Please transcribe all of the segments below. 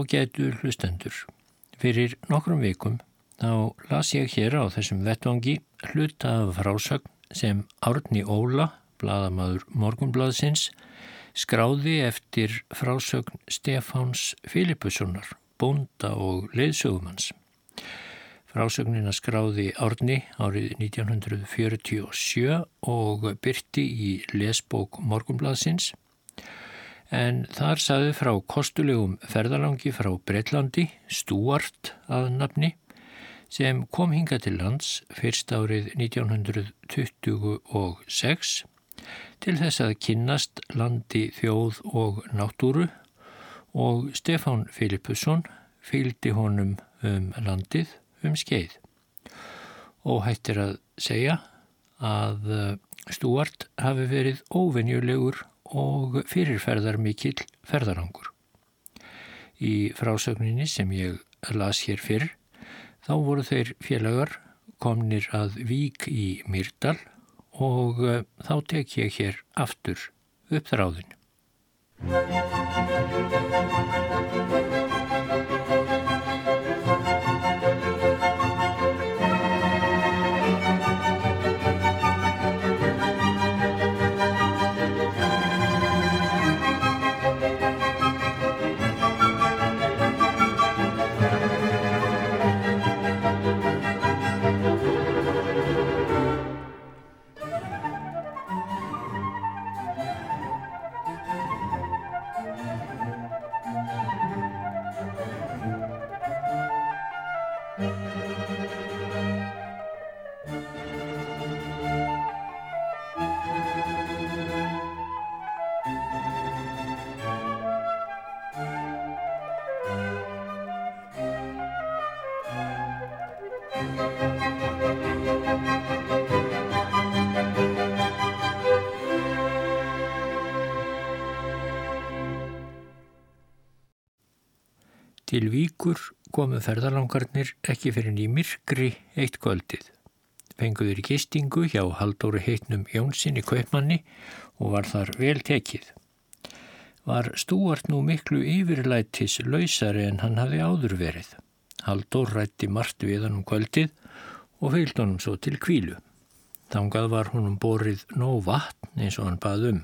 Ágætu hlustendur. Fyrir nokkrum vikum þá las ég hér á þessum vettvangi hluta af frásögn sem Árni Óla, bladamadur Morgunbladsins, skráði eftir frásögn Stefáns Filipussonar, bónda og leiðsögumanns. Frásögnina skráði Árni árið 1947 og byrti í lesbók Morgunbladsins en þar saði frá kostulegum ferðalangi frá Breitlandi, Stuart að nafni, sem kom hinga til lands fyrst árið 1926 til þess að kynnast landi þjóð og náttúru og Stefán Filipusson fylgdi honum um landið um skeið. Og hættir að segja að Stuart hafi verið óvenjulegur og fyrirferðar mikill ferðarangur. Í frásögninni sem ég las hér fyrr þá voru þeir félagar komnir að vík í Myrdal og eh, þá tek ég hér aftur upp Til víkur komu ferðalangarnir ekki fyrir ný myrkri eitt kvöldið. Fenguður í gistingu hjá Haldóri heitnum Jónssoni Kaupmanni og var þar vel tekið. Var Stúart nú miklu yfirlætis lausari en hann hafi áður verið. Haldór rætti margt við hann um kvöldið og fylgd honum svo til kvílu. Þangað var honum borið nóg vatn eins og hann bað um.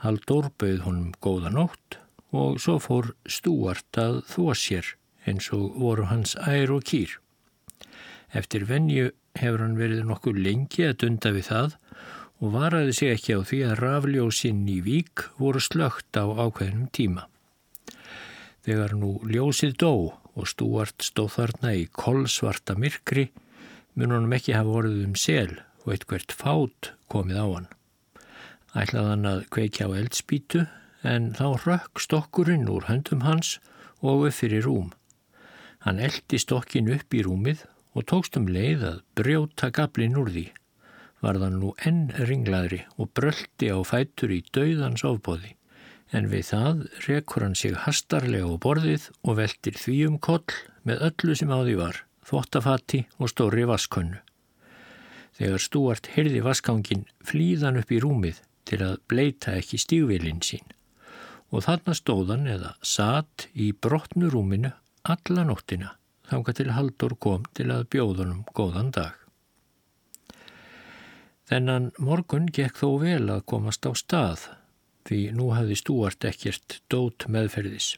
Haldór bauð honum góða nótt og svo fór Stúart að þó sér eins og voru hans ær og kýr. Eftir venju hefur hann verið nokkuð lengi að dunda við það og varaði sig ekki á því að rafljósinn í vík voru slögt á ákveðnum tíma. Þegar nú ljósið dó og Stúart stóð þarna í kolsvarta myrkri mun honum ekki hafa vorið um sel og eitthvert fát komið á hann. Ætlaði hann að kveikja á eldspítu en þá rökk stokkurinn úr höndum hans og upp fyrir rúm. Hann eldi stokkin upp í rúmið og tókst um leið að brjóta gablin úr því. Var það nú enn ringlaðri og bröldi á fætur í dauðans ofbóði, en við það rekur hann sig hastarlega á borðið og veldir því um koll með öllu sem á því var, þvóttafatti og stóri vaskönnu. Þegar Stúart hyrði vaskangin flýðan upp í rúmið til að bleita ekki stígvilinn sín og þarna stóðan eða satt í brotnu rúminu alla nóttina þanga til Haldur kom til að bjóðunum góðan dag. Þennan morgun gekk þó vel að komast á stað því nú hafði Stúart ekkert dót meðferðis.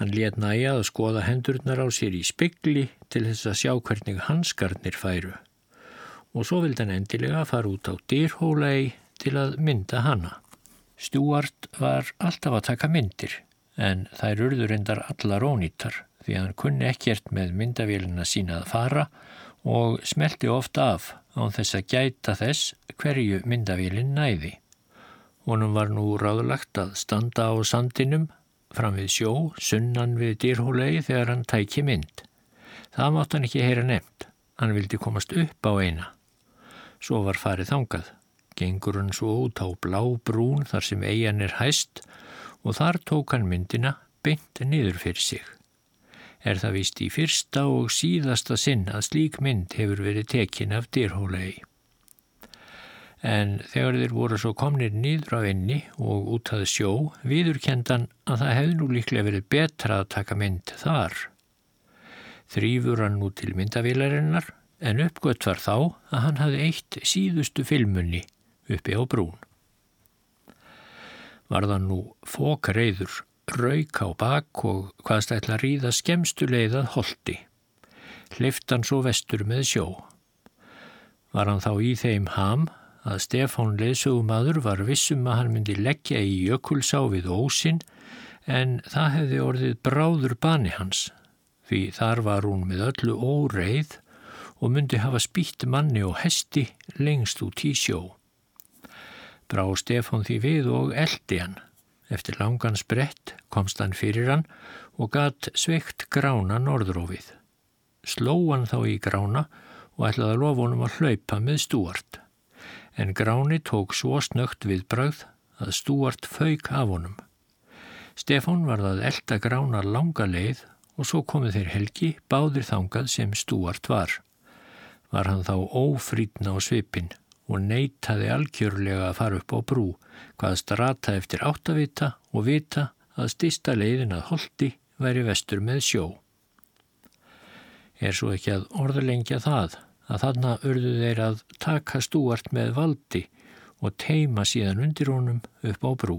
Hann let næja að skoða hendurnar á sér í spegli til þess að sjá hvernig hanskarnir færu og svo vildi hann endilega fara út á dýrhólei til að mynda hanna. Stúart var alltaf að taka myndir en þær urður endar allar ónýttar því að hann kunni ekkert með myndavélina sína að fara og smelti ofta af án þess að gæta þess hverju myndavélin næði. Honum var nú ráðlagt að standa á sandinum fram við sjó, sunnan við dýrhólegi þegar hann tæki mynd. Það mátt hann ekki heyra nefnt. Hann vildi komast upp á eina. Svo var farið þangað gengur hann svo út á blá brún þar sem eigin er hæst og þar tók hann myndina beint niður fyrir sig. Er það vist í fyrsta og síðasta sinn að slík mynd hefur verið tekin af dyrhólegi. en þegar þeir voru svo komnir nýður á inni og út að sjó viðurkendan að það hefði nú líklega verið betra að taka mynd þar. Þrýfur hann nú til myndavílarinnar en uppgött var þá að hann hafði eitt síðustu filmunni uppi á brún. Var það nú fókareiður, rauk á bak og hvaðst ætla að ríða skemstu leiðað holdi. Hliftan svo vestur með sjó. Var hann þá í þeim ham að Stefán leðsugumadur var vissum að hann myndi leggja í jökulsá við ósin en það hefði orðið bráður bani hans því þar var hún með öllu óreið og myndi hafa spýtt manni og hesti lengst út í sjó. Brá Stefán því við og eldi hann. Eftir langan sprett komst hann fyrir hann og gatt sveikt grána norðrófið. Sló hann þá í grána og ætlaði að lofa honum að hlaupa með stúart en Gráni tók svo snögt við brauð að stúart fauk af honum. Stefán var það elda Grána langa leið og svo komið þeir helgi báðir þangað sem stúart var. Var hann þá ófrýtna á svipin og neytaði algjörlega að fara upp á brú, hvað strata eftir áttavita og vita að stista leiðin að holdi væri vestur með sjó. Er svo ekki að orðalengja það að þarna urðu þeir að taka stúart með valdi og teima síðan undir honum upp á brú.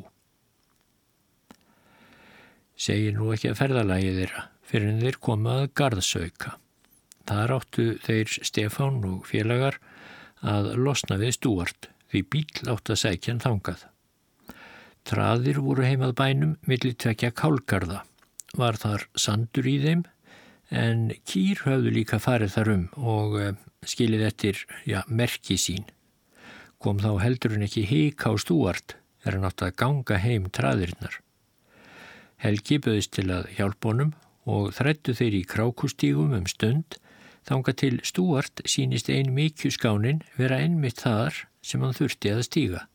Segir nú ekki að ferðalagi þeirra fyrir en þeir komað garðsauka. Það áttu þeir Stefán og félagar að losna við stúart því bíl átt að sækja hann þangað. Traðir voru heimað bænum millir tvekja kálgarða. Var þar sandur í þeim en kýr höfðu líka farið þar um og eh, skilið eftir, já, merki sín. Kom þá heldur hann ekki hík á stúart er hann átt að ganga heim traðirinnar. Helgi böðist til að hjálpa honum og þrættu þeir í krákustígum um stund þanga til stúart sínist ein mikjuskánin vera einmitt þar sem hann þurfti að stíga.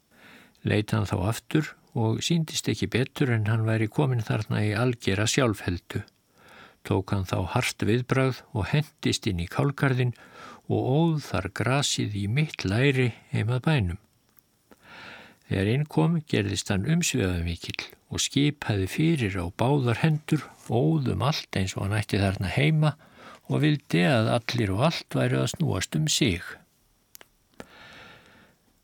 Leit hann þá aftur og síndist ekki betur en hann væri komin þarna í algjera sjálfheldu. Tók hann þá hart viðbrað og hendist inn í kálgarðin og óð þar grasið í mitt læri heimað bænum. Þegar einn kom gerðist hann umsveða mikill og skipaði fyrir á báðar hendur, óðum allt eins og hann ætti þarna heima og vildi að allir og allt væri að snúast um sig.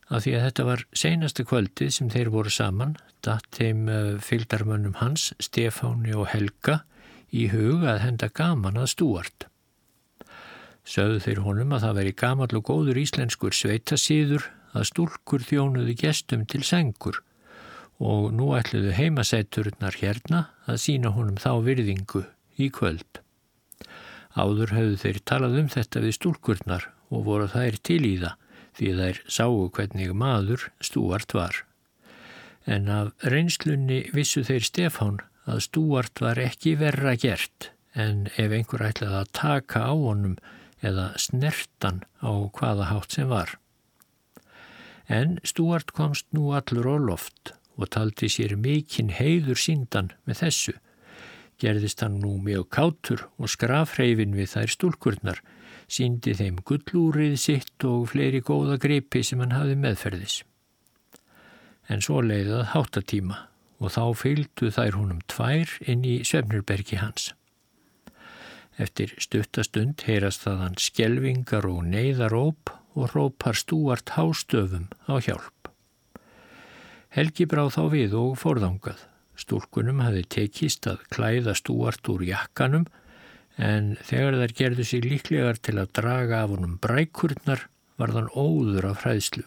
Af því að þetta var seinasta kvöldið sem þeir voru saman, datt þeim eh, fylgdarmönnum hans, Stefáni og Helga, í hug að henda gaman að stúart. Sögðu þeir honum að það veri gamal og góður íslenskur sveitasíður að stúlkur þjónuðu gestum til sengur og nú ætluðu heimasætturnar hérna að sína honum þá virðingu í kvöld. Áður höfðu þeir talað um þetta við stúlkurnar og voru þær til í það því þær sáu hvernig maður stúart var. En af reynslunni vissu þeir Stefán að stúart var ekki verra gert en ef einhver ætlaði að taka á honum eða snertan á hvaða hátt sem var. En Stúart komst nú allur á loft og taldi sér mikinn heiður síndan með þessu. Gerðist hann nú mjög kátur og skrafreifin við þær stúlkurnar, síndi þeim gullúrið sitt og fleiri góða greipi sem hann hafi meðferðis. En svo leiðað háttatíma og þá fylgdu þær húnum tvær inn í Svefnirbergi hans. Eftir stuttastund heyrast þaðan skjelvingar og neyðaróp og rópar stúart hástöfum á hjálp. Helgi bráð þá við og forðangað. Stúlkunum hafi tekist að klæða stúart úr jakkanum en þegar þær gerðu sig líklegar til að draga af honum brækurnar var þann óður af hræðslu.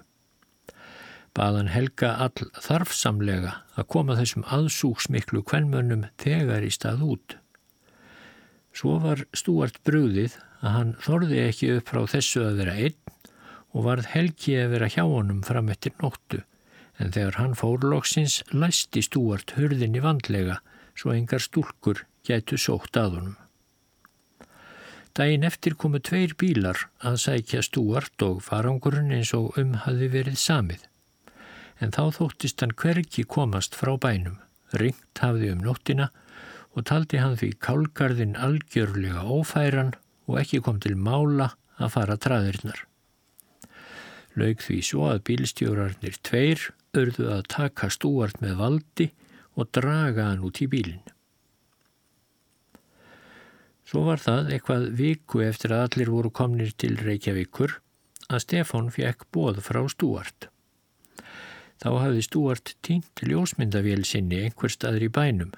Baðan Helga all þarfsamlega að koma þessum aðsúksmiklu kvenmönnum þegar í stað út. Svo var Stúart brúðið að hann þorði ekki upp frá þessu að vera einn og varð helgi að vera hjá honum fram eftir nóttu en þegar hann fórlóksins læsti Stúart hörðinni vandlega svo engar stúlkur gætu sótt að honum. Dæin eftir komu tveir bílar að sækja Stúart og farangurinn eins og um hafi verið samið. En þá þóttist hann hverki komast frá bænum, ringt hafði um nóttina og taldi hann því kálgarðin algjörlega ófæran og ekki kom til mála að fara traðirnar. Laug því svo að bílstjórarnir tveir örðu að taka stúart með valdi og draga hann út í bílinn. Svo var það eitthvað viku eftir að allir voru komnir til Reykjavíkur að Stefán fekk bóð frá Stúart. Þá hafði Stúart týnt ljósmyndavél sinni einhver staður í bænum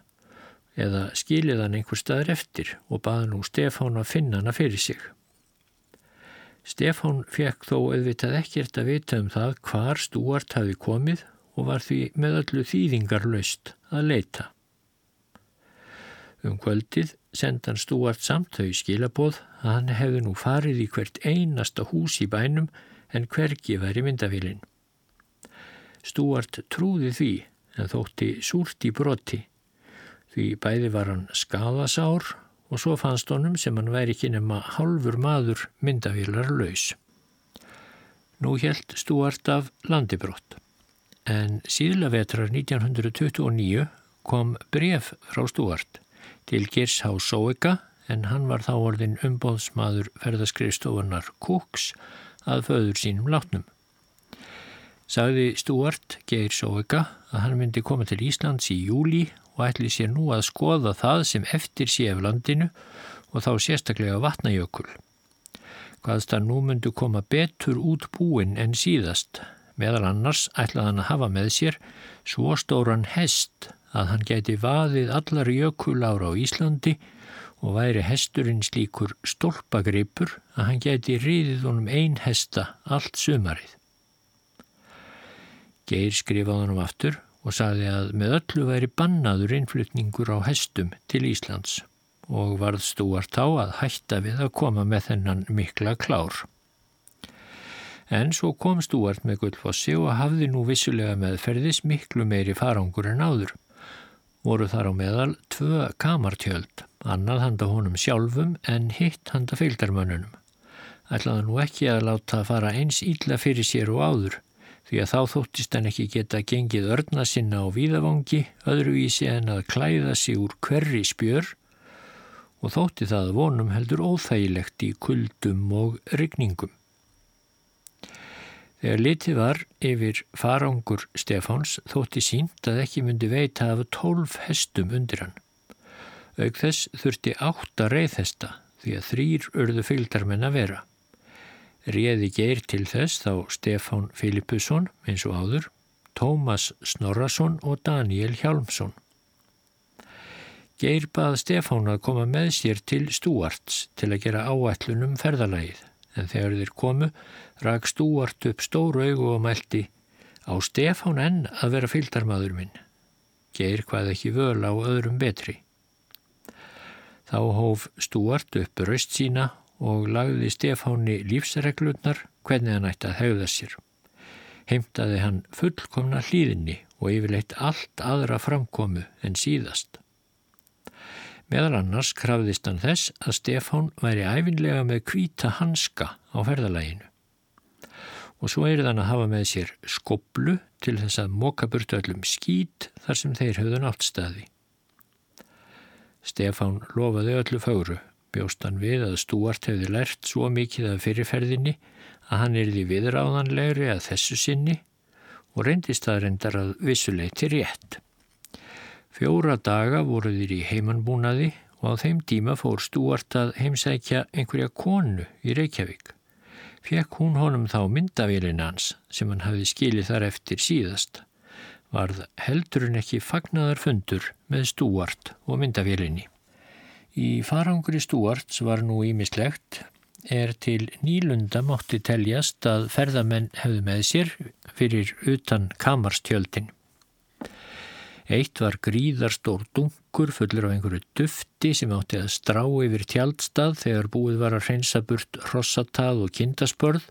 eða skilið hann einhver staður eftir og baði nú Stefán að finna hana fyrir sig. Stefán fekk þó auðvitað ekkert að vita um það hvar Stúart hafi komið og var því með öllu þýðingar löst að leita. Um kvöldið sendan Stúart samt þau skilabóð að hann hefði nú farið í hvert einasta hús í bænum en hvergi væri myndavillin. Stúart trúði því en þótti súrt í broti því bæði var hann skadasár og svo fannst honum sem hann væri ekki nema halfur maður myndavillar laus. Nú helt Stúart af landibrott en síðla vetrar 1929 kom bref frá Stúart til Girs H. Sóika en hann var þá orðin umbóðsmaður ferðaskrifstofunar Cooks að föður sínum látnum. Sagði Stuart Geir Sóika að hann myndi koma til Íslands í júli og ætli sér nú að skoða það sem eftir sé af landinu og þá sérstaklega vatnajökul. Hvaðst að nú myndu koma betur út búin en síðast, meðal annars ætlaði hann að hafa með sér svo stóran hest að hann gæti vaðið allar jökulára á Íslandi og væri hesturinn slíkur stólpagripur að hann gæti riðið honum ein hesta allt sumarið. Geir skrifaði honum aftur og sagði að með öllu væri bannaður innflutningur á hestum til Íslands og varð stúart á að hætta við að koma með þennan mikla klár. En svo kom stúart með gullfossi og hafði nú vissulega meðferðis miklu meiri farangur en áður voru þar á meðal tvö kamartjöld, annað handa honum sjálfum en hitt handa fylgdarmönnunum. Ætlaði nú ekki að láta fara eins ílla fyrir sér og áður, því að þá þóttist hann ekki geta gengið örna sinna á víðavangi, öðruvísi en að klæða sig úr hverri spjör og þótti það vonum heldur óþægilegt í kuldum og rygningum. Þegar litið var yfir farangur Stefáns þótti sínt að ekki myndi veita af tólf hestum undir hann. Auk þess þurfti átta reyðhesta því að þrýr örðu fylgdarmenn að vera. Réði geir til þess þá Stefán Filippusson eins og áður, Tómas Snorrason og Daniel Hjálmsson. Geir bað Stefán að koma með sér til Stúarts til að gera áætlunum ferðalagið en þegar þeir komu rak stúart upp stóru augu og mælti á Stefán enn að vera fylgdarmadur minn. Geir hvað ekki völ á öðrum betri. Þá hóf stúart upp raust sína og lagði Stefáni lífsreglurnar hvernig hann ætti að hegða sér. Heimtaði hann fullkomna hlýðinni og yfirleitt allt aðra framkomu en síðast. Meðal annars krafðist hann þess að Stefán væri æfinlega með kvíta hanska á ferðalæginu. Og svo er þann að hafa með sér skoblu til þess að móka burtu öllum skít þar sem þeir höfðu náttstaði. Stefán lofaði öllu fáru, bjóst hann við að Stúart hefði lært svo mikið af fyrirferðinni að hann erði viðráðanlegri að þessu sinni og reyndist það reyndar að vissuleiti rétt. Fjóra daga voru þeir í heimanbúnaði og á þeim tíma fór Stúart að heimsækja einhverja konu í Reykjavík. Fekk hún honum þá myndavélin hans sem hann hafði skilið þar eftir síðast. Varð heldurinn ekki fagnaðar fundur með Stúart og myndavélinni. Í farangri Stúarts var nú ímislegt er til nýlunda mátti teljast að ferðamenn hefðu með sér fyrir utan kamarstjöldin. Eitt var gríðarstór dunkur fullur af einhverju dufti sem átti að strá yfir tjaldstað þegar búið var að hreinsa burt rossatað og kindaspörð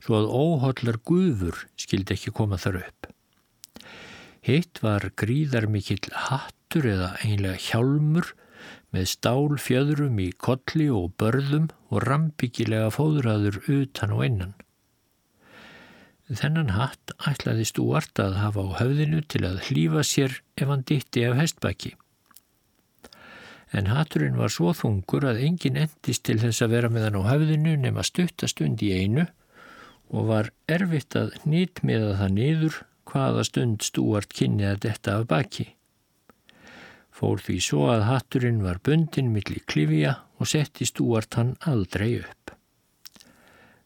svo að óhóllar guður skildi ekki koma þar upp. Hitt var gríðar mikill hattur eða einlega hjálmur með stál fjöðrum í kolli og börðum og rambyggilega fóðraður utan og innan. Þennan hatt ætlaði Stúart að hafa á höfðinu til að hlýfa sér ef hann ditti af hestbæki. En hatturinn var svo þungur að engin endist til þess að vera með hann á höfðinu nema stuttastund í einu og var erfitt að nýtt með það niður hvaða stund stúart kynnið að detta af baki. Fór því svo að hatturinn var bundin millir klifja og setti stúart hann aldrei upp.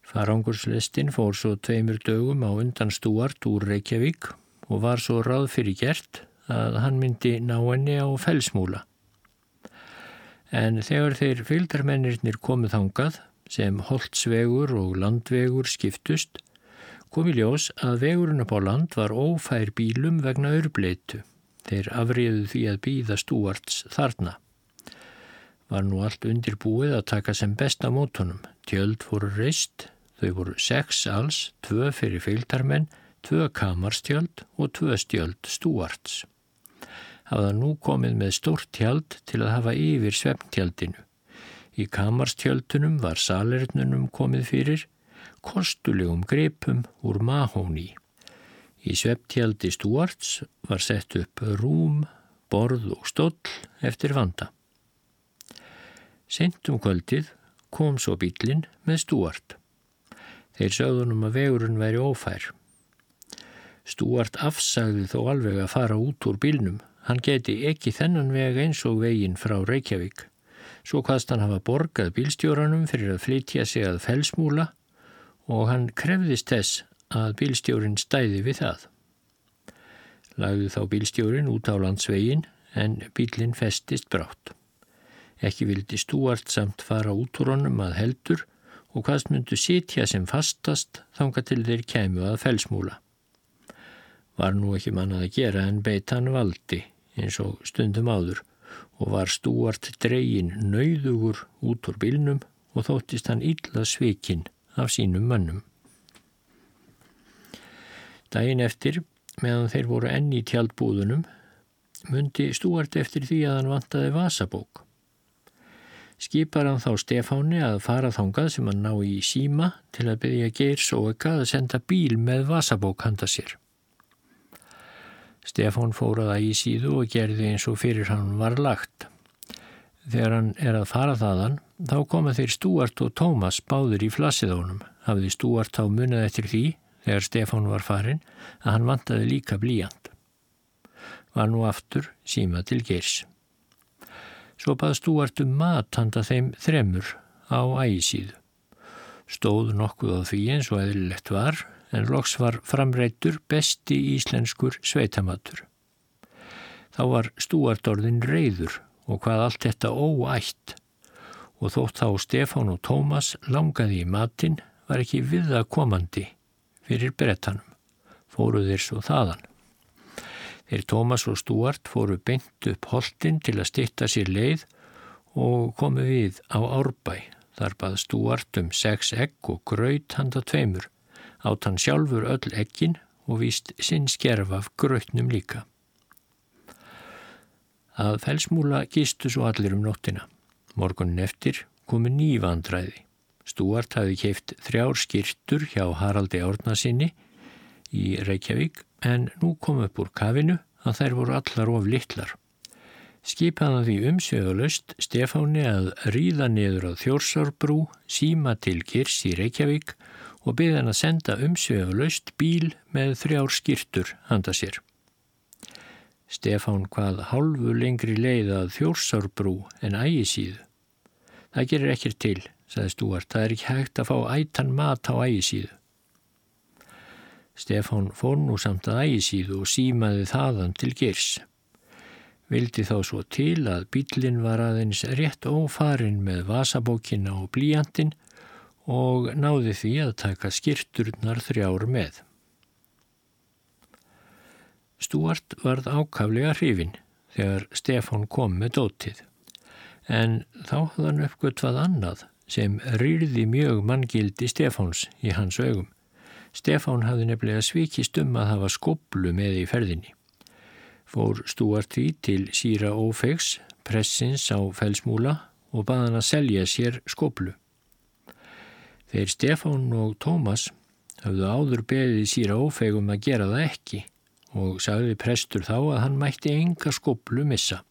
Farangurslestin fór svo tveimur dögum á undan stúart úr Reykjavík og var svo ráð fyrir gert að hann myndi ná henni á felsmúla. En þegar þeir fylgdarmennirnir komið þangað sem holtsvegur og landvegur skiptust kom í ljós að vegurinn upp á land var ófær bílum vegna örbleitu. Þeir afriðu því að býða stúarts þarna. Var nú allt undirbúið að taka sem besta mótunum. Tjöld voru reist, þau voru sex alls, tvö fyrir fylgdarmenn, tvö kamarstjöld og tvö stjöld stúarts. Hafða nú komið með stórt tjald til að hafa yfir svefntjaldinu. Í kamarstjöldunum var salernunum komið fyrir kostulegum grepum úr mahóni. Í svepptjaldi Stuarts var sett upp rúm, borð og stóll eftir vanda. Sentum kvöldið kom svo bílinn með Stuart. Þeir sögðunum að vegurinn væri ófær. Stuart afsagði þó alveg að fara út úr bílnum. Hann geti ekki þennan veg eins og veginn frá Reykjavík. Svo hvaðst hann hafa borgað bílstjóranum fyrir að flytja sig að felsmúla og hann krefðist þess að bílstjórin stæði við það. Lagði þá bílstjórin út á landsvegin en bílinn festist brátt. Ekki vildi stúart samt fara út úr honum að heldur og hvaðst myndu sitja sem fastast þanga til þeir kæmu að felsmúla. Var nú ekki mannað að gera en beit hann valdi eins og stundum áður og var stúart dregin nauðugur út úr bílnum og þóttist hann illa svikinn af sínum mönnum. Dæin eftir, meðan þeir voru enni í tjaldbúðunum, myndi stúart eftir því að hann vantaði vasabók. Skipar hann þá Stefáni að fara þángað sem hann ná í síma til að byggja Geirs og ekka að senda bíl með vasabók handa sér. Stefán fóraða í síðu og gerði eins og fyrir hann var lagt. Þegar hann er að fara þaðan, þá koma þeir Stúart og Tómas báður í flassiðónum. Hafði Stúart þá munið eftir því, þegar Stefán var farin, að hann vantaði líka blíjand. Var nú aftur síma til geirs. Svo bað Stúart um mat handa þeim þremur á ægisíðu. Stóð nokkuð á því eins og eðlilegt var, en loks var framreitur besti íslenskur sveitamatur. Þá var Stúart orðin reyður og hvað allt þetta óætt og þótt þá Stefán og Tómas langaði í matinn var ekki viða komandi fyrir brettanum, fóruð þeir svo þaðan. Þeir Tómas og Stúart fóru beint upp holtin til að stitta sér leið og komu við á árbæ. Þar bað Stúart um sex egg og gröyt handa tveimur, átt hann sjálfur öll eggin og víst sinn skerf af gröytnum líka. Að felsmúla gistu svo allir um nóttina. Morgunin eftir komu nývandræði. Stúart hafi keift þrjár skirtur hjá Haraldi Árnasinni í Reykjavík en nú kom upp úr kafinu að þær voru allar of litlar. Skipaði því umsvegulegst Stefáni að ríða niður á Þjórsárbrú, síma til Kirs í Reykjavík og byði hann að senda umsvegulegst bíl með þrjár skirtur handa sér. Stefán hvað hálfu lengri leið að þjórnsárbrú en ægisíðu. Það gerir ekkir til, sagði Stúart, það er ekki hægt að fá ætan mat á ægisíðu. Stefán fór nú samt að ægisíðu og símaði þaðan til girs. Vildi þá svo til að bílinn var aðeins rétt ófarin með vasabókina og blíjandin og náði því að taka skirturnar þrjár með. Stúart varð ákaflega hrifin þegar Stefán kom með dótið. En þá hafði hann uppgötvað annað sem rýrði mjög manngildi Stefáns í hans augum. Stefán hafði nefnilega svikist um að hafa skoblu með í ferðinni. Fór Stúart því til síra Ófegs, pressins á felsmúla og baði hann að selja sér skoblu. Þeir Stefán og Tómas hafðu áður beðið síra Ófegum að gera það ekki og sagði prestur þá að hann mætti enga skoblu missa.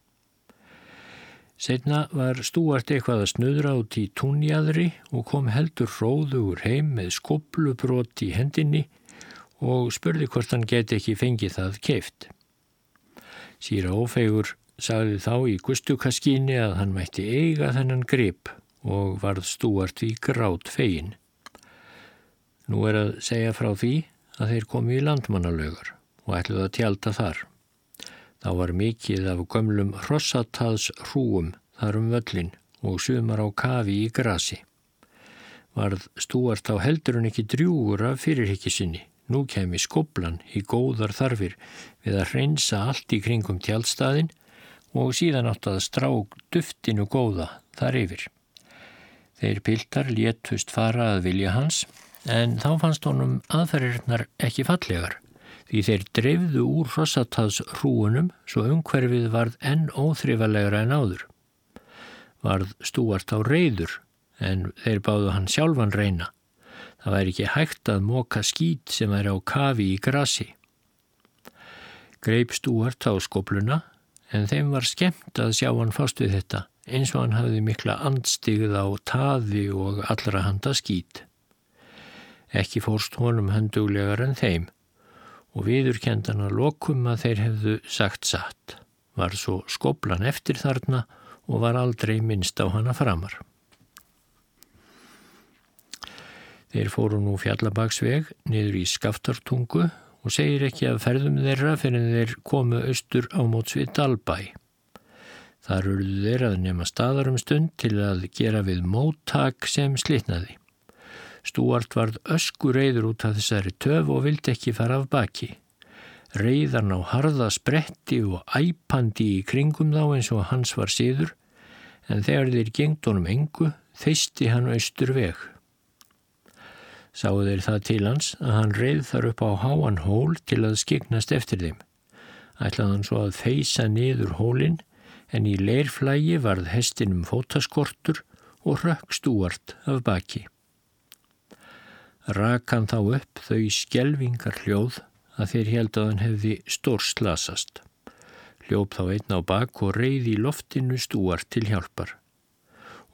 Setna var Stúart eitthvað að snöðra út í túnjadri og kom heldur hróðugur heim með skoblubrót í hendinni og spurði hvort hann geti ekki fengið það keift. Sýra ófegur sagði þá í gustukaskíni að hann mætti eiga þennan grip og varð Stúart í grátt fegin. Nú er að segja frá því að þeir komi í landmannalögur og ætluð að tjálta þar. Þá var mikið af gömlum hrossataðs hrúum þar um völlin og sumar á kafi í grasi. Varð stúart á heldurinn ekki drjúur af fyrirhyggisinni. Nú kemi skoblan í góðar þarfir við að hreinsa allt í kringum tjálstaðin og síðan átt að strá duftinu góða þar yfir. Þeir piltar léttust fara að vilja hans en þá fannst honum aðferðirnar ekki fallegar því þeir dreifðu úr Rossataðs hrúunum svo umhverfið varð enn óþrifalegra en áður. Varð stúart á reyður en þeir báðu hann sjálfan reyna. Það væri ekki hægt að móka skít sem væri á kafi í grasi. Greip stúart á skobluna en þeim var skemmt að sjá hann fást við þetta eins og hann hafði mikla andstigð á taði og allra handa skít. Ekki fórst honum handuglegar en þeim og viðurkendan að lokum að þeir hefðu sagt satt. Var svo skoblan eftir þarna og var aldrei minnst á hana framar. Þeir fóru nú fjallabagsveg niður í skaftartungu og segir ekki að ferðum þeirra fyrir þeir komu austur á móts við Dalbæ. Þar urðu þeir að nema staðarum stund til að gera við móttak sem slitnaði. Stúart varð ösku reyður út af þessari töf og vildi ekki fara af baki. Reyðan á harða spretti og æpandi í kringum þá eins og hans var síður, en þegar þeir gengt honum engu, þeisti hann austur veg. Sáu þeir það til hans að hann reyð þar upp á háan hól til að skiknast eftir þeim. Ætlaði hann svo að feisa niður hólinn, en í leirflægi varð hestinum fótaskortur og rökk stúart af baki rakan þá upp þau skjelvingar hljóð að þeir held að hann hefði stór slasast. Hljóp þá einn á bak og reyði í loftinu stúart til hjálpar.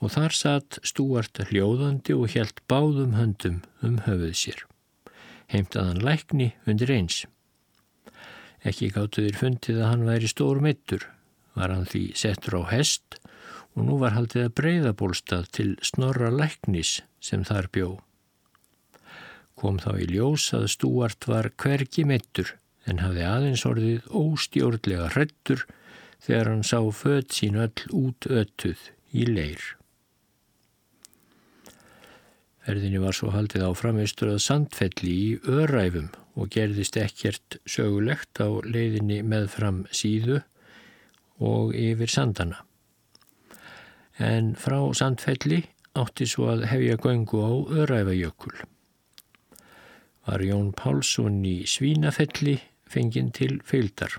Og þar satt stúart hljóðandi og held báðum höndum um höfuð sér. Heimtaðan lækni undir eins. Ekki gáttu þeir fundið að hann væri stór mittur. Var hann því settur á hest og nú var haldið að breyðabólstað til snorra læknis sem þar bjóð kom þá í ljós að Stúart var hvergi mittur en hafði aðeins orðið óstjórnlega hrettur þegar hann sá född sín öll út öttuð í leir. Ferðinni var svo haldið á framistur að sandfelli í öræfum og gerðist ekkert sögulegt á leiðinni með fram síðu og yfir sandana. En frá sandfelli átti svo að hefja göngu á öræfajökul var Jón Pálsson í Svínafelli fenginn til feildar.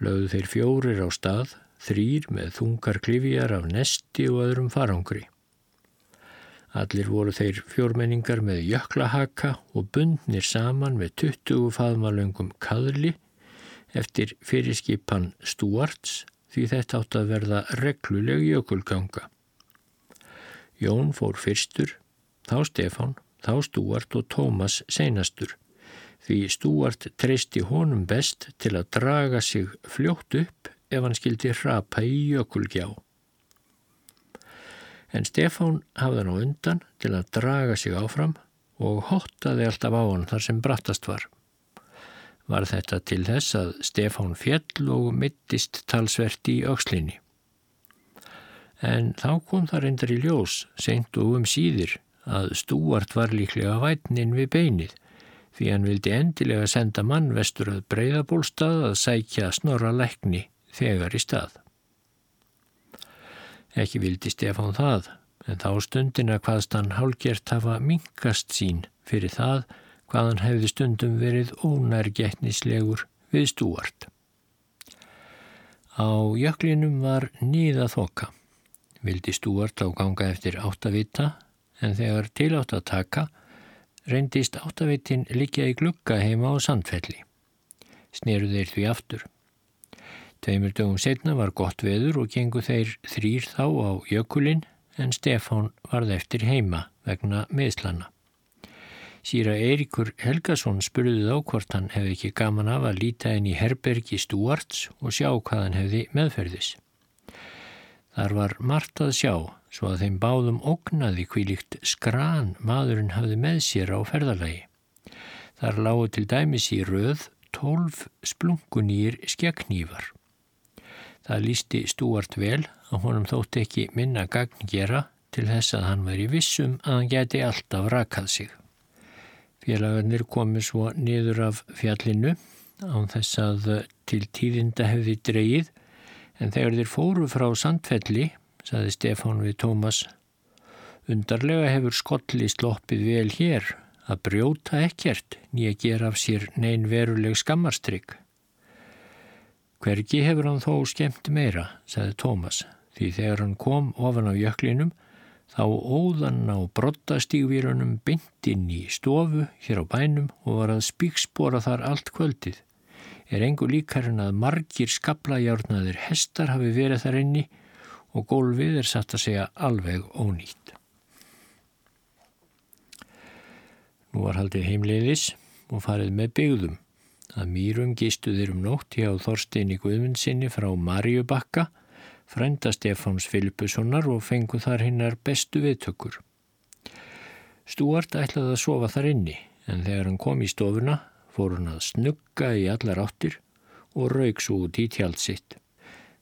Lauðu þeir fjórir á stað, þrýr með þungar klifjar af nesti og öðrum farangri. Allir voru þeir fjórmenningar með jöklahaka og bundnir saman með 20 faðmalöngum kaðli eftir fyrirskipan Stuarts því þetta átt að verða regluleg jökulganga. Jón fór fyrstur, þá Stefán þá Stúart og Tómas seinastur, því Stúart treysti honum best til að draga sig fljótt upp ef hann skildi hrapa í jökulgjá. En Stefán hafði hann á undan til að draga sig áfram og hottaði alltaf á hann þar sem brattast var. Var þetta til þess að Stefán fjell og mittist talsvert í aukslinni. En þá kom það reyndar í ljós, seint og um síðir, að Stúart var líklega vætnin við beinið því hann vildi endilega senda mann vestur að breyðabólstað að sækja snorra lækni þegar í stað. Ekki vildi Stefán það, en þá stundina hvaðst hann hálgjert hafa minkast sín fyrir það hvað hann hefði stundum verið ónærgetnislegur við Stúart. Á jöklinum var nýða þoka. Vildi Stúart á ganga eftir áttavita en þegar tilátt að taka reyndist áttavitin líka í glugga heima á sandfelli. Sneru þeir því aftur. Tveimur dögum setna var gott veður og gengu þeir þrýr þá á jökulinn en Stefán varð eftir heima vegna meðslana. Sýra Eiríkur Helgason spurði þá hvort hann hefði ekki gaman af að líta inn í herbergi Stúarts og sjá hvað hann hefði meðferðis. Þar var margt að sjá, svo að þeim báðum ógnaði kvílikt skran maðurinn hafði með sér á ferðalagi. Þar lágu til dæmis í röð tólf splungunýr skeknývar. Það lísti Stúart vel að honum þótt ekki minna gagn gera til þess að hann væri vissum að hann geti alltaf rakað sig. Félagarnir komi svo niður af fjallinu án þess að til tíðinda hefði dreyið en þegar þeir fóru frá Sandfelli, saði Stefán við Tómas, undarlega hefur skolli sloppið vel hér að brjóta ekkert nýja gera af sér neyn veruleg skammarstrygg. Hvergi hefur hann þó skemmt meira, saði Tómas, því þegar hann kom ofan á jöklinum Þá óðan á brottastígvírunum byndinn í stofu hér á bænum og var að spíkspora þar allt kvöldið. Er engu líkar en að margir skaplajárnaðir hestar hafi verið þar inni og gólfið er satt að segja alveg ónýtt. Nú var haldið heimleiðis og farið með byggðum. Að mýrum gistuðir um nótt hjá Þorstein í Guðmundsinni frá Marjubakka frænda Stefáns Filipussonar og fengu þar hinnar bestu viðtökur. Stúart ætlaði að sofa þar inni en þegar hann kom í stofuna fór hann að snugga í allar áttir og rauk svo út í tjald sitt.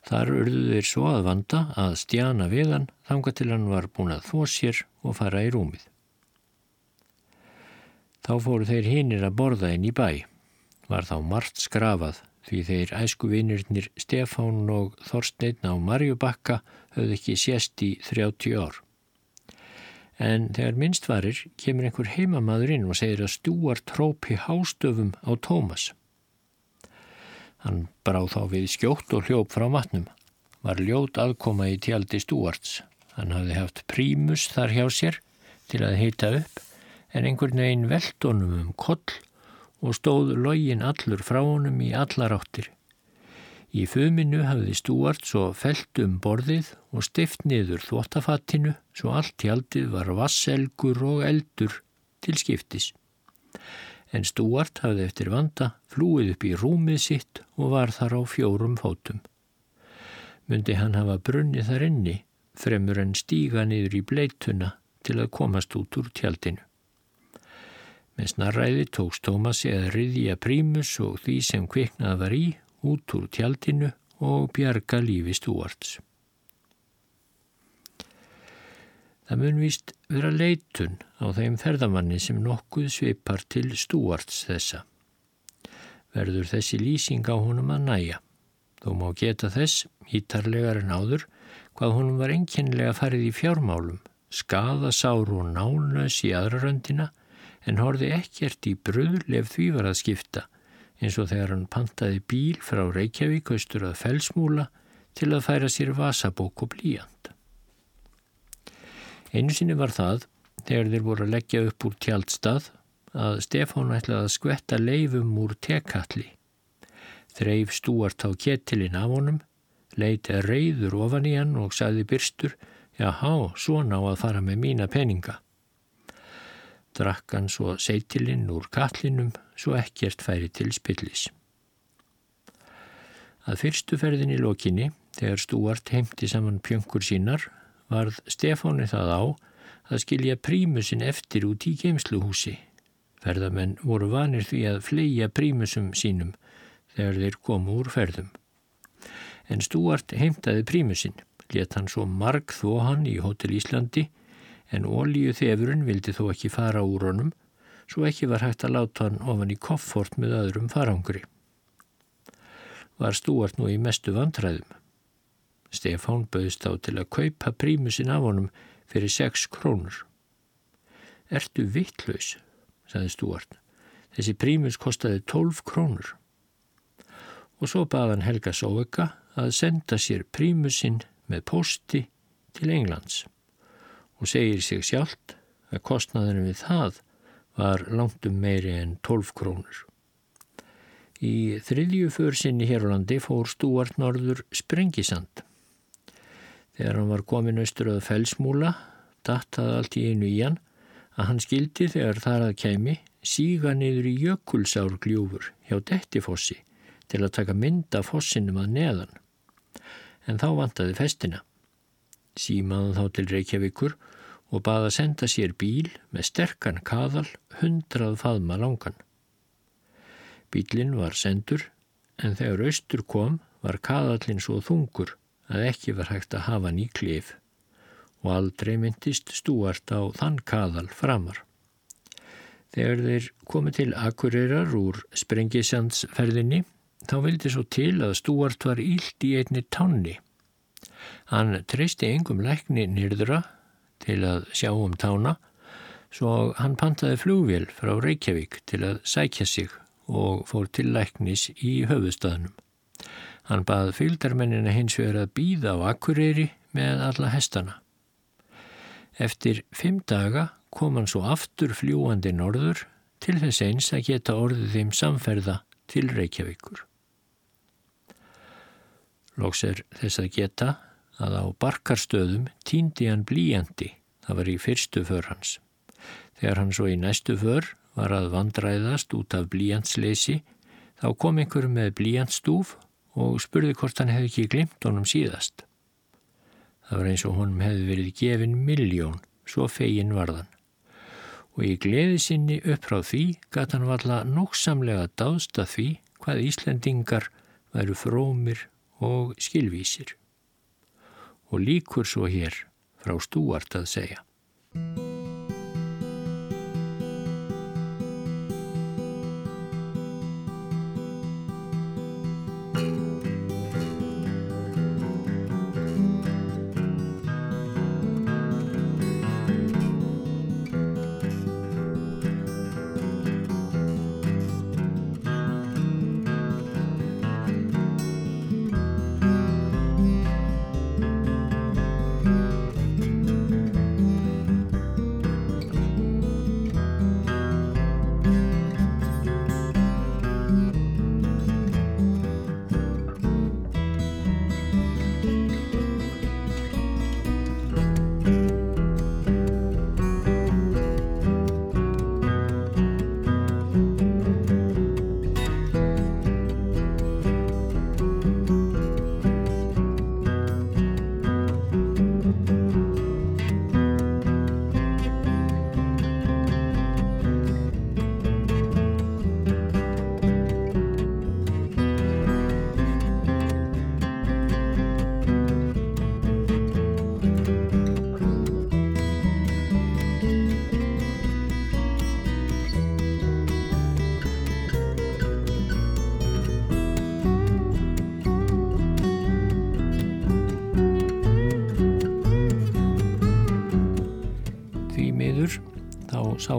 Þar urðu þeir svo að vanda að stjana við hann þanga til hann var búin að þó sér og fara í rúmið. Þá fóru þeir hinnir að borða inn í bæ. Var þá margt skrafað því þeir æskuvinirnir Stefán og Þorstein á Marjubakka höfðu ekki sést í 30 ár. En þegar minnst varir kemur einhver heimamaður inn og segir að stúar trópi hástöfum á Tómas. Hann bráð þá við skjótt og hljóp frá matnum. Var ljót aðkoma í tjaldi stúarts. Hann hafði haft prímus þar hjá sér til að heita upp en einhvern veginn veldunum um koll og stóð login allur frá honum í allar áttir. Í fuminu hafði stúart svo felt um borðið og stift niður þvóttafattinu svo allt hjaldið var vasselgur og eldur til skiptis. En stúart hafði eftir vanda flúið upp í rúmið sitt og var þar á fjórum fótum. Mundi hann hafa brunnið þar inni fremur en stíga niður í bleituna til að komast út úr tjaldinu. Með snarræði tókst Tómasi að riðja prímus og því sem kviknað var í út úr tjaldinu og bjarga lífi stúarts. Það mun vist vera leitun á þeim ferðamanni sem nokkuð sveipar til stúarts þessa. Verður þessi lýsing á honum að næja. Þó má geta þess, hítarlegar en áður, hvað honum var enkennilega farið í fjármálum, skada sáru og nánus í aðraröndina, en horfi ekkert í bröðlef því var að skipta eins og þegar hann pantaði bíl frá Reykjavík austur að felsmúla til að færa sér vasabók og blíjand. Einu sinni var það, þegar þeir voru að leggja upp úr tjaldstað, að Stefán ætlaði að skvetta leifum úr tekalli. Þreif stúart á kettilinn af honum, leiti reyður ofan í hann og sagði byrstur, já há, svona á að fara með mína peninga drakk hann svo seitilinn úr kallinum svo ekkert færi til spillis. Að fyrstu ferðin í lokinni, þegar Stúart heimti saman pjöngur sínar, varð Stefáni það á að skilja prímusin eftir út í geimsluhúsi. Ferðamenn voru vanir því að fleia prímusum sínum þegar þeir komu úr ferðum. En Stúart heimtaði prímusin, let hann svo marg þó hann í Hotel Íslandi en ólíu þefurinn vildi þó ekki fara úr honum svo ekki var hægt að láta hann ofan í koffort með öðrum farangri. Var stúart nú í mestu vantræðum. Stefán bauðst á til að kaupa prímusin af honum fyrir 6 krónur. Ertu vittlaus, saði stúart. Þessi prímus kostaði 12 krónur. Og svo baðan Helga Sóveka að senda sér prímusinn með posti til Englands og segir sig sjálft að kostnaðinu við það var langt um meiri en 12 krónur. Í þriðju försinni hér á landi fór Stúart Norður Sprengisand. Þegar hann var komin austur að felsmúla, dattaði allt í einu í hann að hann skildi þegar þar að kemi síga niður í jökulsár gljúfur hjá Dettifossi til að taka mynda fossinum að neðan. En þá vantaði festina. Símaði þá til Reykjavíkur og baða senda sér bíl með sterkan kaðal hundrað faðma langan. Bílinn var sendur en þegar austur kom var kaðallin svo þungur að ekki var hægt að hafa ný klif og aldrei myndist stúart á þann kaðal framar. Þegar þeir komið til Akureyrar úr Sprengisandsferðinni þá vildi svo til að stúart var ílt í einni tanni. Hann treysti engum lækni nýrðra til að sjá um tána svo hann pantaði flugvél frá Reykjavík til að sækja sig og fór til læknis í höfustafnum. Hann bað fylgdarmennina hins vegar að býða á Akureyri með alla hestana. Eftir fimm daga kom hann svo aftur fljúandi norður til þess eins að geta orðið þeim samferða til Reykjavíkur. Lóks er þess að geta að á barkarstöðum týndi hann blíjandi, það var í fyrstu för hans. Þegar hann svo í næstu för var að vandræðast út af blíjandsleysi, þá kom einhver með blíjandstúf og spurði hvort hann hefði ekki glimt honum síðast. Það var eins og honum hefði verið gefin miljón, svo fegin varðan. Og í gleði sinni upp frá því gæti hann valla nógsamlega dáðst að því hvað Íslendingar væru frómir og skilvísir. Og líkur svo hér frá stúart að segja.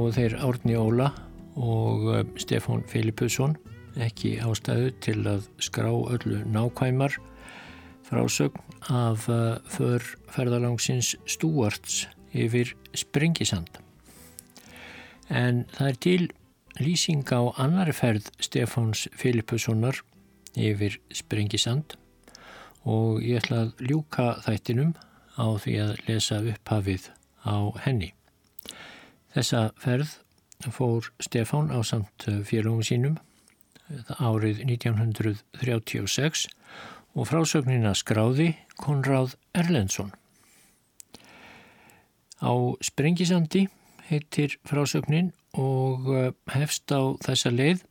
Sáu þeir Árni Óla og eh, Stefán Filipusson ekki ástæðu til að skrá öllu nákvæmar frásögn af eh, för ferðalangsins Stúarts yfir Springisand. En það er til lýsing á annari ferð Stefáns Filipussonar yfir Springisand og ég ætla að ljúka þættinum á því að lesa upphafið á henni. Þessa ferð fór Stefán á samt félagum sínum árið 1936 og frásögnina skráði Konráð Erlendsson. Á Sprengisandi heitir frásögnin og eh, hefst á þessa leið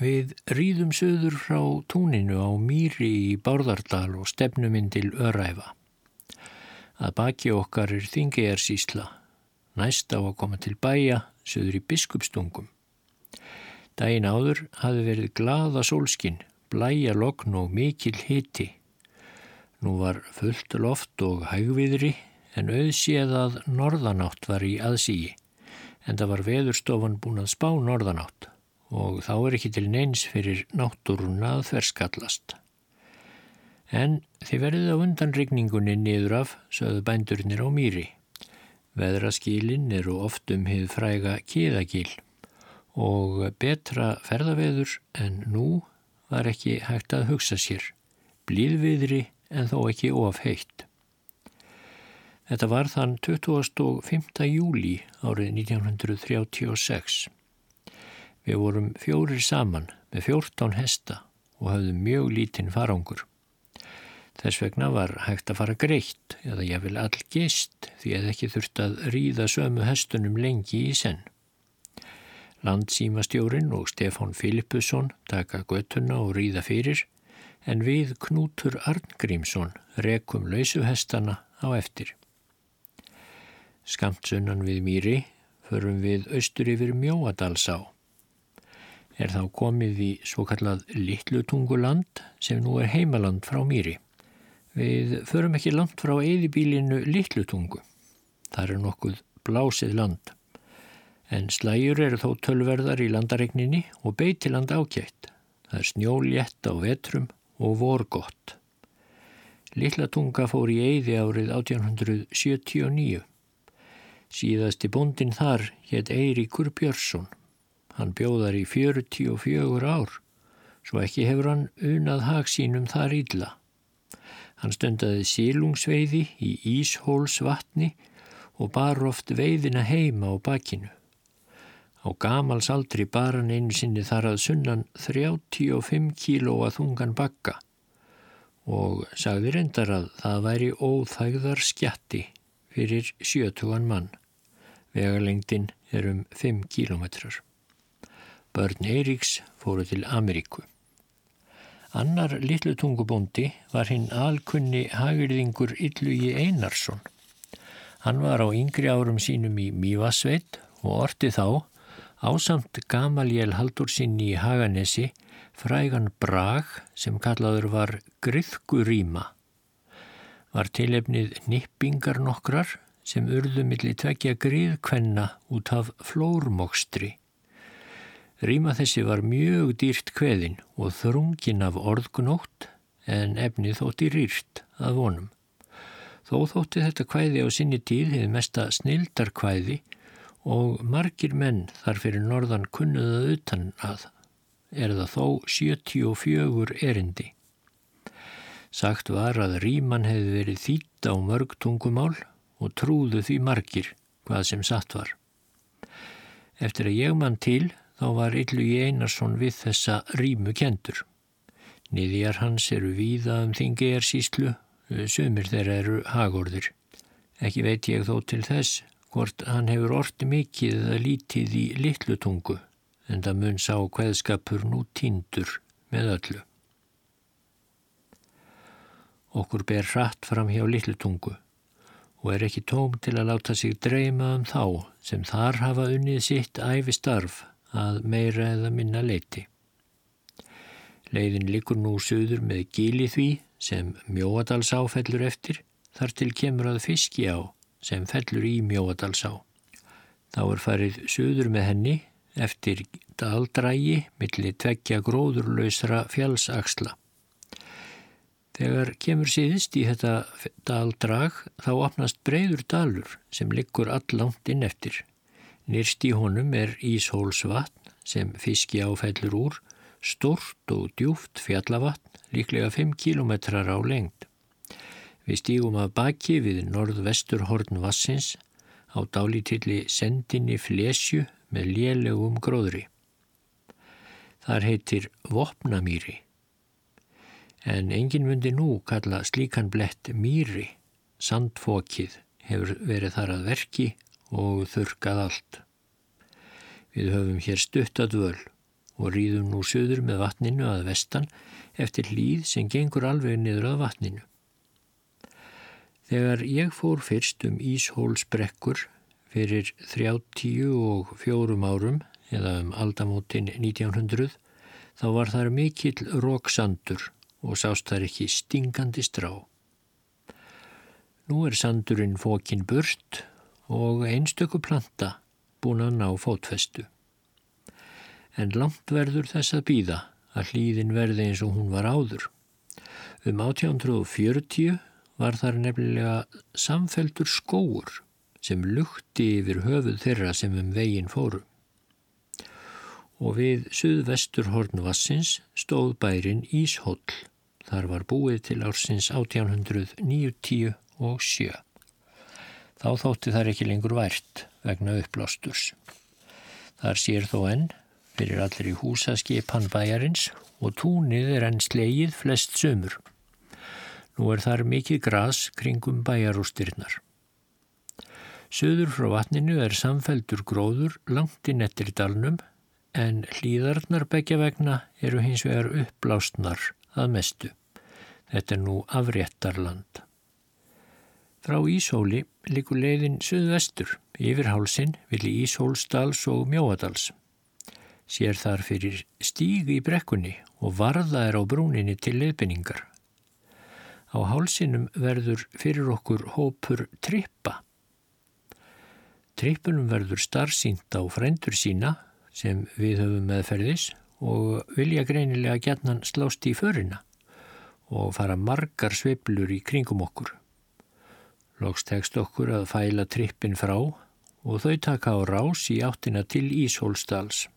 við rýðum söður frá túninu á Mýri í Bárðardal og stefnuminn til Öræfa. Að baki okkar er Þingiðarsísla næst á að koma til bæja söður í biskupstungum. Dæin áður hafi verið glaða sólskinn, blæja lokn og mikil hiti. Nú var fullt loft og hægviðri en auðséð að norðanátt var í aðsígi en það var veðurstofan búin að spá norðanátt og þá er ekki til neins fyrir náttúruna að þverskallast. En þið verðið á undan rigningunni niður af sögðu bændurnir á mýri. Veðraskílinn eru oft um hið fræga kíðagíl og betra ferðaveður en nú var ekki hægt að hugsa sér. Blíðviðri en þó ekki of heitt. Þetta var þann 25. júli árið 1936. Við vorum fjórir saman með 14 hesta og hafðum mjög lítinn farangur. Þess vegna var hægt að fara greitt eða ég vil all gist því að ekki þurft að ríða sömu hestunum lengi í senn. Landsýmastjórin og Stefán Filippusson taka göttuna og ríða fyrir en við Knútur Arngrímsson rekum lausuhestana á eftir. Skamt sunnan við Mýri förum við austur yfir Mjóadalsá. Er þá komið í svo kallað Littlutunguland sem nú er heimaland frá Mýri. Við förum ekki langt frá eðibílinu Littlutungu. Það er nokkuð blásið land. En slæjur eru þó tölverðar í landaregninni og beitiland ákjætt. Það er snjóljett á vetrum og vorgott. Littlutunga fór í eði árið 1879. Síðasti bondin þar hétt Eiríkur Björnsson. Hann bjóðar í 44 ár, svo ekki hefur hann unað hagsínum þar ílla. Hann stundaði sílungsveiði í Íshólsvatni og bar oft veiðina heima á bakinu. Á gamals aldri bar hann einu sinni þar að sunnan 35 kílóa þungan bakka og sagði reyndar að það væri óþægðar skjatti fyrir sjötugan mann. Vegalengdin er um 5 kílómetrar. Börn Eiríks fóru til Ameríku. Annar litlutungubóndi var hinn alkunni hagirðingur Yllugi Einarsson. Hann var á yngri árum sínum í Mývasveit og orti þá ásamt Gamaljél Haldursinn í Haganesi frægan brag sem kallaður var Gryðgurýma. Var tilefnið nippingar nokkrar sem urðu millir tvekja gríðkvenna út af flórmokstri. Ríma þessi var mjög dýrt kveðin og þrungin af orðgunótt en efni þótti rýrt að vonum. Þó þótti þetta kvæði á sinni tíð hefði mesta snildar kvæði og margir menn þar fyrir norðan kunnuðað utan að er það þó 74 erindi. Sagt var að Ríman hefði verið þýtt á mörg tungumál og trúðu því margir hvað sem satt var. Eftir að ég mann til þá var Yllugi Einarsson við þessa rímu kentur. Niðjar hans eru víða um þingi er síslu, sumir þeirra eru hagorðir. Ekki veit ég þó til þess hvort hann hefur orti mikið eða lítið í litlutungu en það mun sá hveðskapur nú tindur með öllu. Okkur ber hratt fram hjá litlutungu og er ekki tóm til að láta sig dreyma um þá sem þar hafa unnið sitt æfi starf að meira eða minna leiti. Leiðin likur nú söður með gili því sem mjóadalsá fellur eftir þar til kemur að fiski á sem fellur í mjóadalsá. Þá er farið söður með henni eftir daldrægi millir tveggja gróðurlausra fjallsaksla. Þegar kemur síðist í þetta daldrag þá opnast breyður dalur sem liggur allangt inn eftir Nýrst í honum er Íshólsvatn sem fiski áfællur úr, stort og djúft fjallavatn, líklega 5 kilometrar á lengd. Við stígum að baki við norð-vestur horn vassins á dálítilli sendinni flesju með lélegum gróðri. Þar heitir Vopnamýri. En engin myndi nú kalla slíkan blett mýri, sandfókið hefur verið þar að verki og þurkað allt. Við höfum hér stuttadvöl og rýðum nú söður með vatninu að vestan eftir hlýð sem gengur alveg niður að vatninu. Þegar ég fór fyrst um Íshólsbrekkur fyrir 30 og fjórum árum eða um aldamótin 1900 þá var þar mikill róksandur og sást þar ekki stingandi strá. Nú er sandurinn fókin burt og einstöku planta búin að ná fótfestu. En langt verður þess að býða að hlýðin verði eins og hún var áður. Um 1840 var þar nefnilega samfeltur skóur sem lukti yfir höfuð þeirra sem um veginn fóru. og við suðvestur Hornvassins stóð bærin Íshóll. Þar var búið til ársins 1890 og sjö. Þá þótti þar ekki lengur vært vegna upplásturs. Þar sér þó enn fyrir allir í húsaskipan bæjarins og túnið er enn slegið flest sömur. Nú er þar mikið gras kringum bæjarústyrnar. Suður frá vatninu er samfeldur gróður langt í nettir dalnum en hlýðarnar begja vegna eru hins vegar uppblásnar að mestu. Þetta er nú afréttarland. Frá Íshóli likur leiðin söðvestur yfir hálsin vilji Íshólsdals og Mjóadals. Sér þar fyrir stíg í brekkunni og varða er á brúninni til leiðbynningar. Á hálsinum verður fyrir okkur hópur trippa. Trippunum verður starfsýnt á frændur sína sem við höfum meðferðis og vilja greinilega gætnan slást í förina og fara margar sveiblur í kringum okkur. Lóks tekst okkur að fæla trippin frá og þau taka á rás í áttina til Íshólsdals.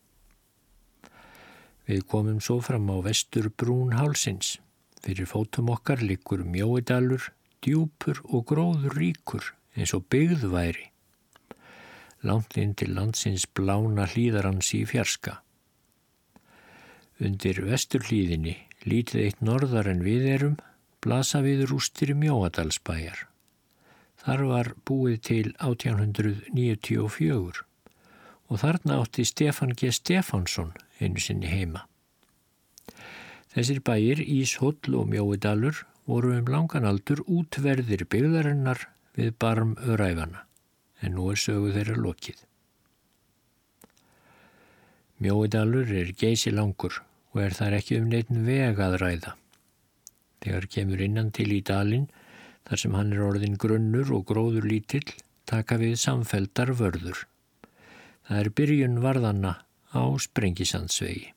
Við komum svo fram á vestur brún hálsins. Fyrir fótum okkar likur mjóidalur, djúpur og gróður ríkur eins og byggðværi. Lánt inn til landsins blána hlýðarans í fjarska. Undir vestur hlýðinni, lítið eitt norðar en við erum, blasa við rústir mjóadalsbæjar. Þar var búið til 1894 og þarna átti Stefan G. Stefansson einu sinni heima. Þessir bæir, Íshóll og Mjóidalur voru um langan aldur útverðir byggðarinnar við barm öræfana en nú er sögu þeirra lokið. Mjóidalur er geysi langur og er þar ekki um neitin veg að ræða. Þegar kemur innan til í dalinn þar sem hann er orðin grunnur og gróður lítill, taka við samfeldar vörður. Það er byrjun varðanna á Sprengisandsvegi.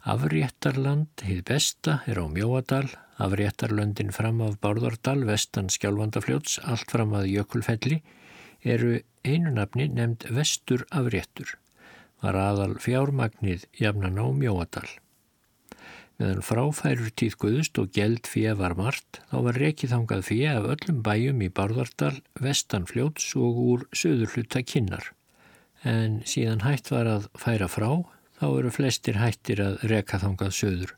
Afréttarland, hið besta, er á Mjóadal, afréttarlöndin fram af Bárðardal, vestan Skjálfandafljóts, allt fram að Jökulfelli, eru einu nafni nefnd Vestur afréttur, var aðal fjármagnið jafnan á Mjóadal. Meðan fráfærur tíð guðust og geld fyrir var margt, þá var rekið þangað fyrir af öllum bæjum í Barðardal, vestan fljóts og úr söður hluta kinnar. En síðan hætt var að færa frá, þá eru flestir hættir að reka þangað söður.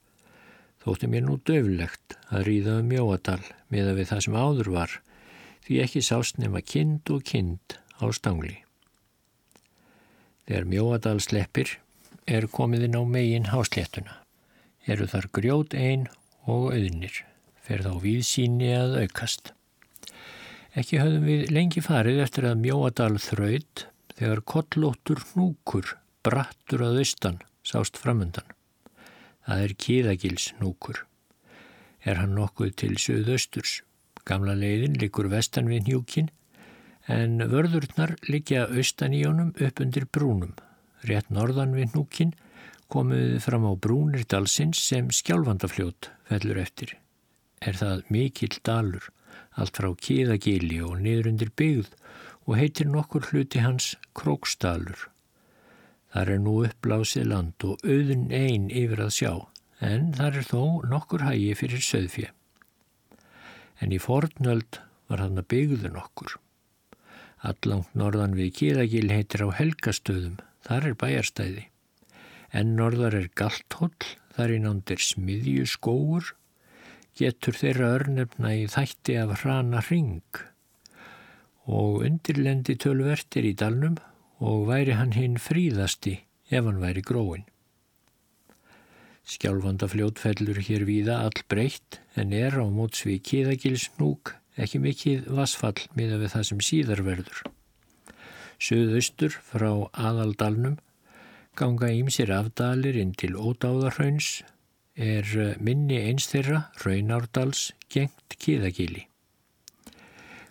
Þótti mér nú döflegt að ríða um Mjóadal með að við það sem áður var, því ekki sást nema kind og kind á stangli. Þegar Mjóadal sleppir er komiðinn á megin hásléttuna eru þar grjót einn og auðnir, fer þá viðsýni að aukast. Ekki höfðum við lengi farið eftir að mjóadal þraut þegar kollóttur hnúkur, brattur að austan, sást framundan. Það er kíðagils hnúkur. Er hann nokkuð til söðausturs. Gamla leiðin likur vestan við hnjúkin en vörðurnar likja austan í honum upp undir brúnum. Rétt norðan við hnúkin komuð fram á brúnir dalsins sem skjálfandafljót fellur eftir. Er það mikill dalur, allt frá kíðagili og niður undir byggð og heitir nokkur hluti hans Króksdalur. Þar er nú uppblásið land og auðun einn yfir að sjá, en þar er þó nokkur hægi fyrir söðfjö. En í fornöld var hann að byggðu nokkur. Allangt norðan við kíðagil heitir á helgastöðum, þar er bæjarstæði. En norðar er galthóll, þar í nándir smiðju skóur, getur þeirra örnefna í þætti af hrana ring og undirlendi tölvertir í dalnum og væri hann hinn fríðasti ef hann væri gróin. Skjálfandafljót fellur hér víða all breytt en er á mótsvið kiðagilsnúk ekki mikið vasfall miða við það sem síðar verður. Suðaustur frá aðaldalnum ganga ímsir afdalir inn til ódáðarhauns er eh, minni eins þeirra, Raunárdals, gengt Kíðagili.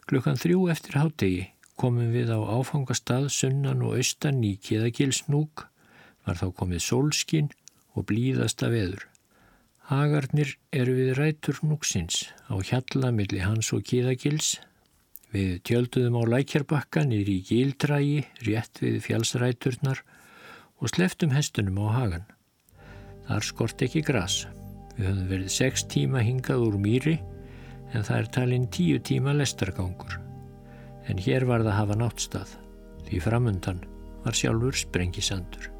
Klukkan þrjú eftir hátegi komum við á áfangastað sunnan og austan í Kíðagilsnúk, var þá komið sólskinn og blíðasta veður. Hagarnir eru við rætur núksins á hjallamilli hans og Kíðagils. Við tjölduðum á lækjarbakka niður í Gildrægi, rétt við fjálsræturnar og sleftum hestunum á hagan. Þar skort ekki gras. Við höfum verið sex tíma hingað úr mýri en það er talinn tíu tíma lestargangur. En hér var það hafa náttstað því framundan var sjálfur sprengisandur.